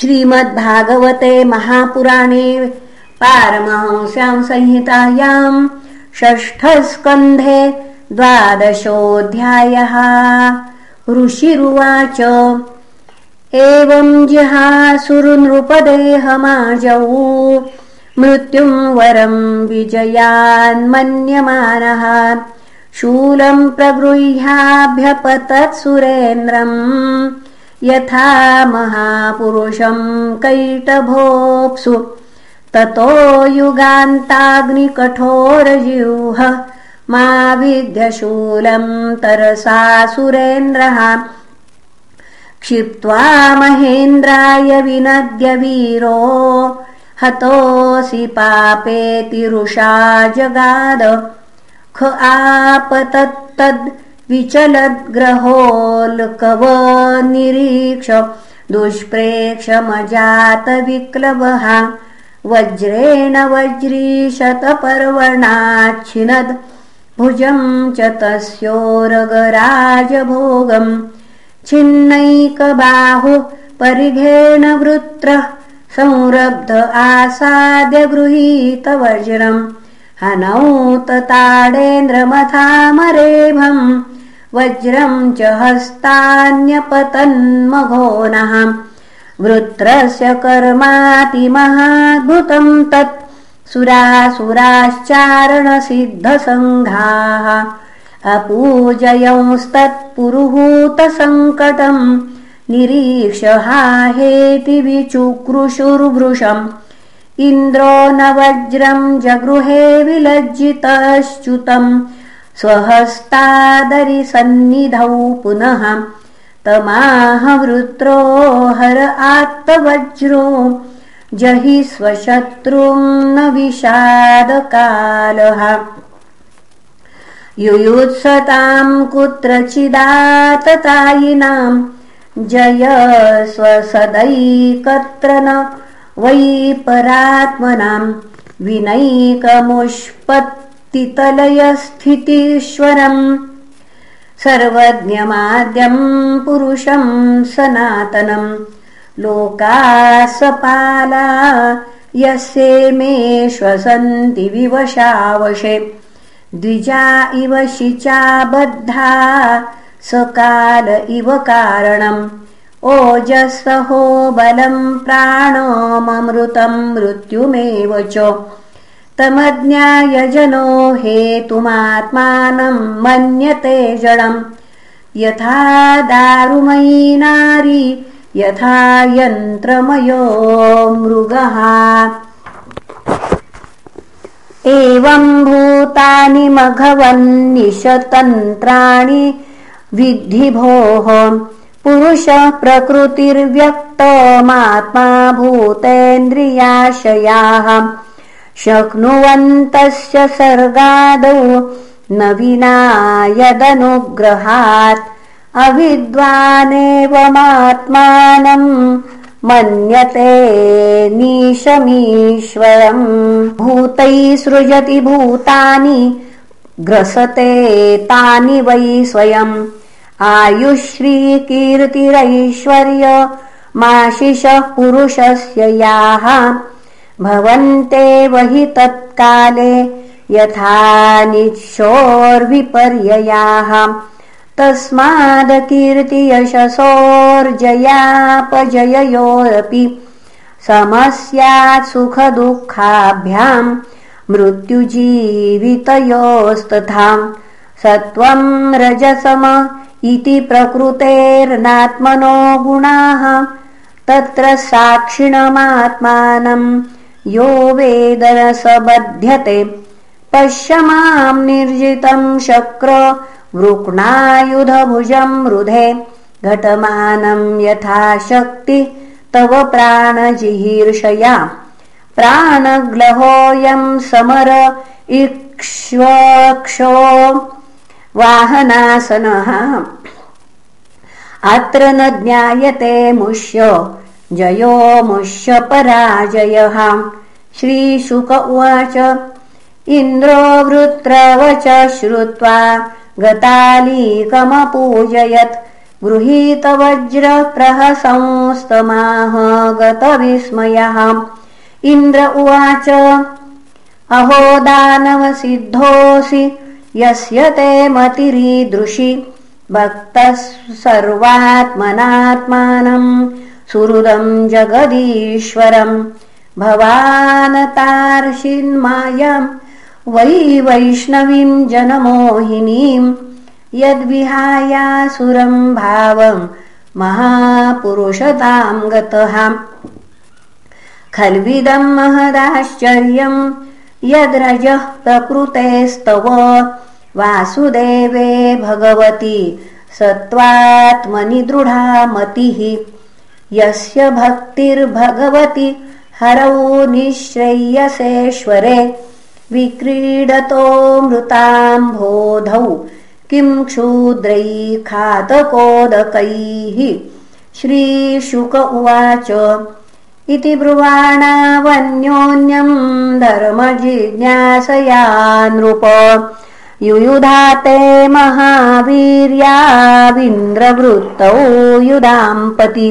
श्रीमद्भागवते महापुराणे पारमहंस्यां संहितायाम् षष्ठस्कन्धे द्वादशोऽध्यायः। ऋषिरुवाच एवं जिहासुरनृपदेहमाजौ मृत्युम् वरम् विजयान्मन्यमानः। शूलम् प्रगृह्याभ्यपतत् सुरेन्द्रम् यथा महापुरुषम् कैटभोप्सु ततो युगान्ताग्निकठोरजिह् मा विद्यशूलम् तरसा सुरेन्द्रः। क्षिप्त्वा महेन्द्राय विनद्य वीरो हतोऽसि पापेतिरुषा जगाद। ख आपतत्तद् विचलद्ग्रहोल्कवनिरीक्ष दुष्प्रेक्षमजातविक्लवः वज्रेण वज्रीशतपर्वणाच्छिनद् भुजम् च तस्योरगराजभोगम्। छिन्नैकबाहु परिघेण वृत्रः संरब्ध आसाद्य गृहीत वज्रम्। हनौत वज्रम् च हस्तान्यपतन्मघोनः। वृत्रस्य कर्मातिमहाद्भुतम् तत् सुरासुराश्चारणसिद्धसङ्घाः। अपूजयंस्तत्पुरुहूतसङ्कटम् निरीक्षहाहेति विचुक्रुशुर्वृशम् इन्द्रो न वज्रम् जगृहे विलज्जितश्च्युतम् स्वहस्तादरिसन्निधौ पुनः तमाहवृत्रो हर आत्तवज्रो जहि स्वशत्रुम् न विषादकालः। युयुत्सताम् कुत्रचिदाततायिनाम् जय स्वसदैकत्र न वै परात्मनाम् विनैकमुष्पत्तितलयस्थितीश्वरम् सर्वज्ञमाद्यम् पुरुषम् सनातनम्। लोकासपाला यस्ये मे श्वसन्ति विवशावशे। द्विजा इव शिचा बद्धा सकाल इव कारणम्। ओजसहो बलम् प्राणोममृतम् मृत्युमेव च तमज्ञायजनो हेतुमात्मानम् मन्यते जडम्। यथा दारुमयी नारी यथा यन्त्रमयो मृगः। एवम् भूतानि मघवन्निशतन्त्राणि विद्धि भोः पुरुषः प्रकृतिर्व्यक्तमात्मा भूतेन्द्रियाशयाः शक्नुवन्तस्य सर्गादौ न विना यदनुग्रहात् अविद्वानेवमात्मानम् मन्यते नीशमीश्वरम् भूतैः सृजति भूतानि ग्रसते तानि वै स्वयम् आयुश्रीकीर्तिरैश्वर्य माशिषः पुरुषस्य याः भवन्तेव हि तत्काले यथा निःशोर्विपर्ययाः तस्मादकीर्तियशसोर्जयापजययोरपि समस्यात् सुखदुःखाभ्याम् मृत्युजीवितयोस्तथा। सत्त्वम् रजसम इति प्रकृतेर्नात्मनो गुणाः। तत्र साक्षिणमात्मानम् यो वेदरसबध्यते। पश्य माम् निर्जितम् शक्र वृक्णायुधभुजम् रुधे। घटमानम् यथा शक्ति तव प्राणजिहीर्षया। प्राणग्लहोऽयम् समर इक्ष्वक्षो। वाहनासनः। अत्र न ज्ञायते मुष्य जयो मुष्य पराजयः। श्रीशुक उवाच इन्द्रो वृत्रवच श्रुत्वा गतालीकमपूजयत्। गृहीतवज्रप्रहसंस्तमाह गतविस्मयः इन्द्र उवाच अहो दानवसिद्धोऽसि यस्य ते मतिरीदृशि भक्तः सर्वात्मनात्मानम् सुहृदम् जगदीश्वरम् भवानतार्षिन्मायम् वै वैष्णवीम् जनमोहिनीम् यद्विहायासुरम् भावम् महापुरुषताम् गतः। खल्विदम् महदाश्चर्यम् यद्रजः प्रकृतेस्तव। वासुदेवे भगवति सत्त्वात्मनि दृढा मतिः यस्य भक्तिर्भगवति हरौ निःश्रेयसेश्वरे विक्रीडतो मृताम्भोधौ किं क्षूद्रैखातकोदकैः श्रीशुक उवाच इति ब्रुवाणावन्योन्यम् धर्मजिज्ञासया नृप युयुधाते महावीर्याविन्द्रवृत्तौ युधाम्पति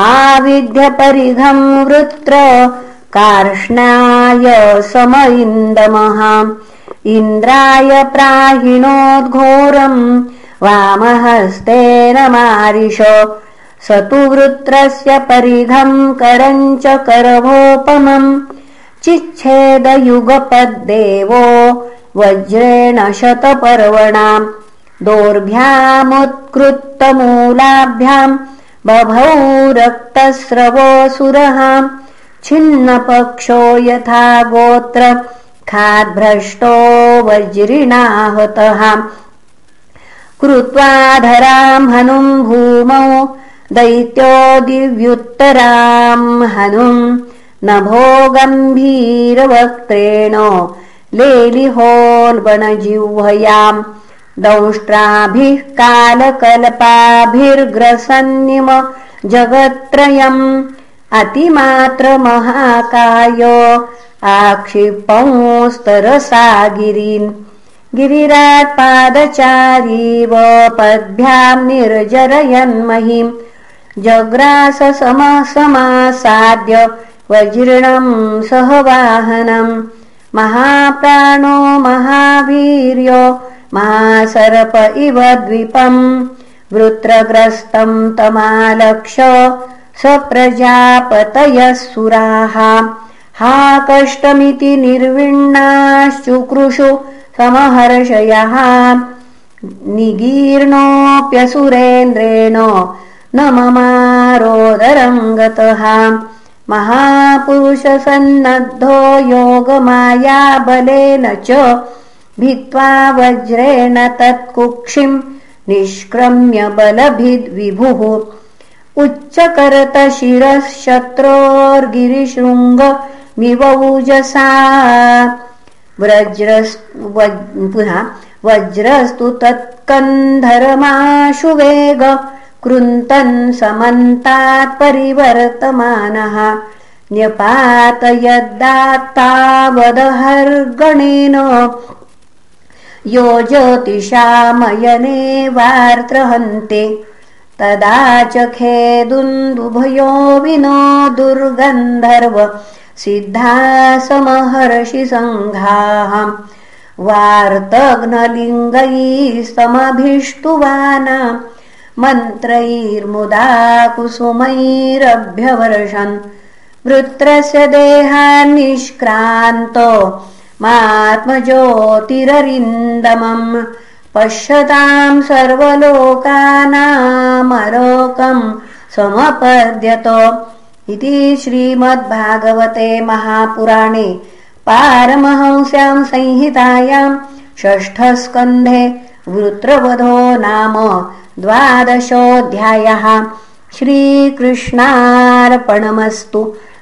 आविध्यपरिघम् वृत्र कार्ष्णाय सम इन्दमः इन्द्राय प्राहिणोद्घोरम् वामहस्तेन मारिष। स तु वृत्रस्य परिघम् करम् च करभोपमम् चिच्छेदयुगपद्देवो वज्रेण शतपर्वणाम् दोर्भ्यामुत्कृत्तमूलाभ्याम् बभौ रक्तस्रवोऽसुरः छिन्नपक्षो यथा गोत्र खाद्भ्रष्टो वज्रिणाहतः। कृत्वाधराम् हनुम् भूमौ दैत्यो दिव्युत्तराम् हनुम् नभो गम्भीरवक्त्रेण लेलिहोल्बणजिह्वयाम् दंष्ट्राभिः कालकल्पाभिर्ग्रसन्निम जगत्त्रयम् अतिमात्रमहाकाय आक्षिपंस्तरसा गिरीन्। गिरिराट्पादचारीव पद्भ्याम् निर्जरयन्महीम् जग्राससमसमासाद्य वज्रणम् सहवाहनम् महाप्राणो महावीर्यो महासर्प इव द्विपम् वृत्रग्रस्तम् तमालक्ष स प्रजापतयः सुराः। हा कष्टमिति निर्विण्णाश्चुकृषु समहर्षयः। निगीर्णोऽप्यसुरेन्द्रेण न ममारोदरम् गतः। महापुरुषसन्नद्धो योगमायाबलेन च भित्त्वा वज्रेण तत्कुक्षिम् निष्क्रम्य बलभिद्विभुः। उच्चकरतशिरः शत्रोर्गिरिशृङ्गमिवौजसा पुनः वज्रस्तु तत्कन्धरमाशुवेग कृन्तन् समन्तात् परिवर्तमानः। न्यपातयद्दात्तावदहर्गणेन यो ज्योतिषामयने वार्त्रहन्ते तदा च खेदुन्दुभयो विनो दुर्गन्धर्व सिद्धा समहर्षि सङ्घाः वार्तघ्नलिङ्गैस्तमभिष्टुवाना मन्त्रैर्मुदा कुसुमैरभ्यवर्षन् वृत्रस्य देहान्निष्क्रान्तो मात्मज्योतिररिन्दमम् पश्यताम् सर्वलोकानामलोकम् समपद्यत इति श्रीमद्भागवते महापुराणे पारमहंस्याम् संहितायाम् षष्ठस्कन्धे वृत्रवधो नाम द्वादशोऽध्यायः। श्रीकृष्णार्पणमस्तु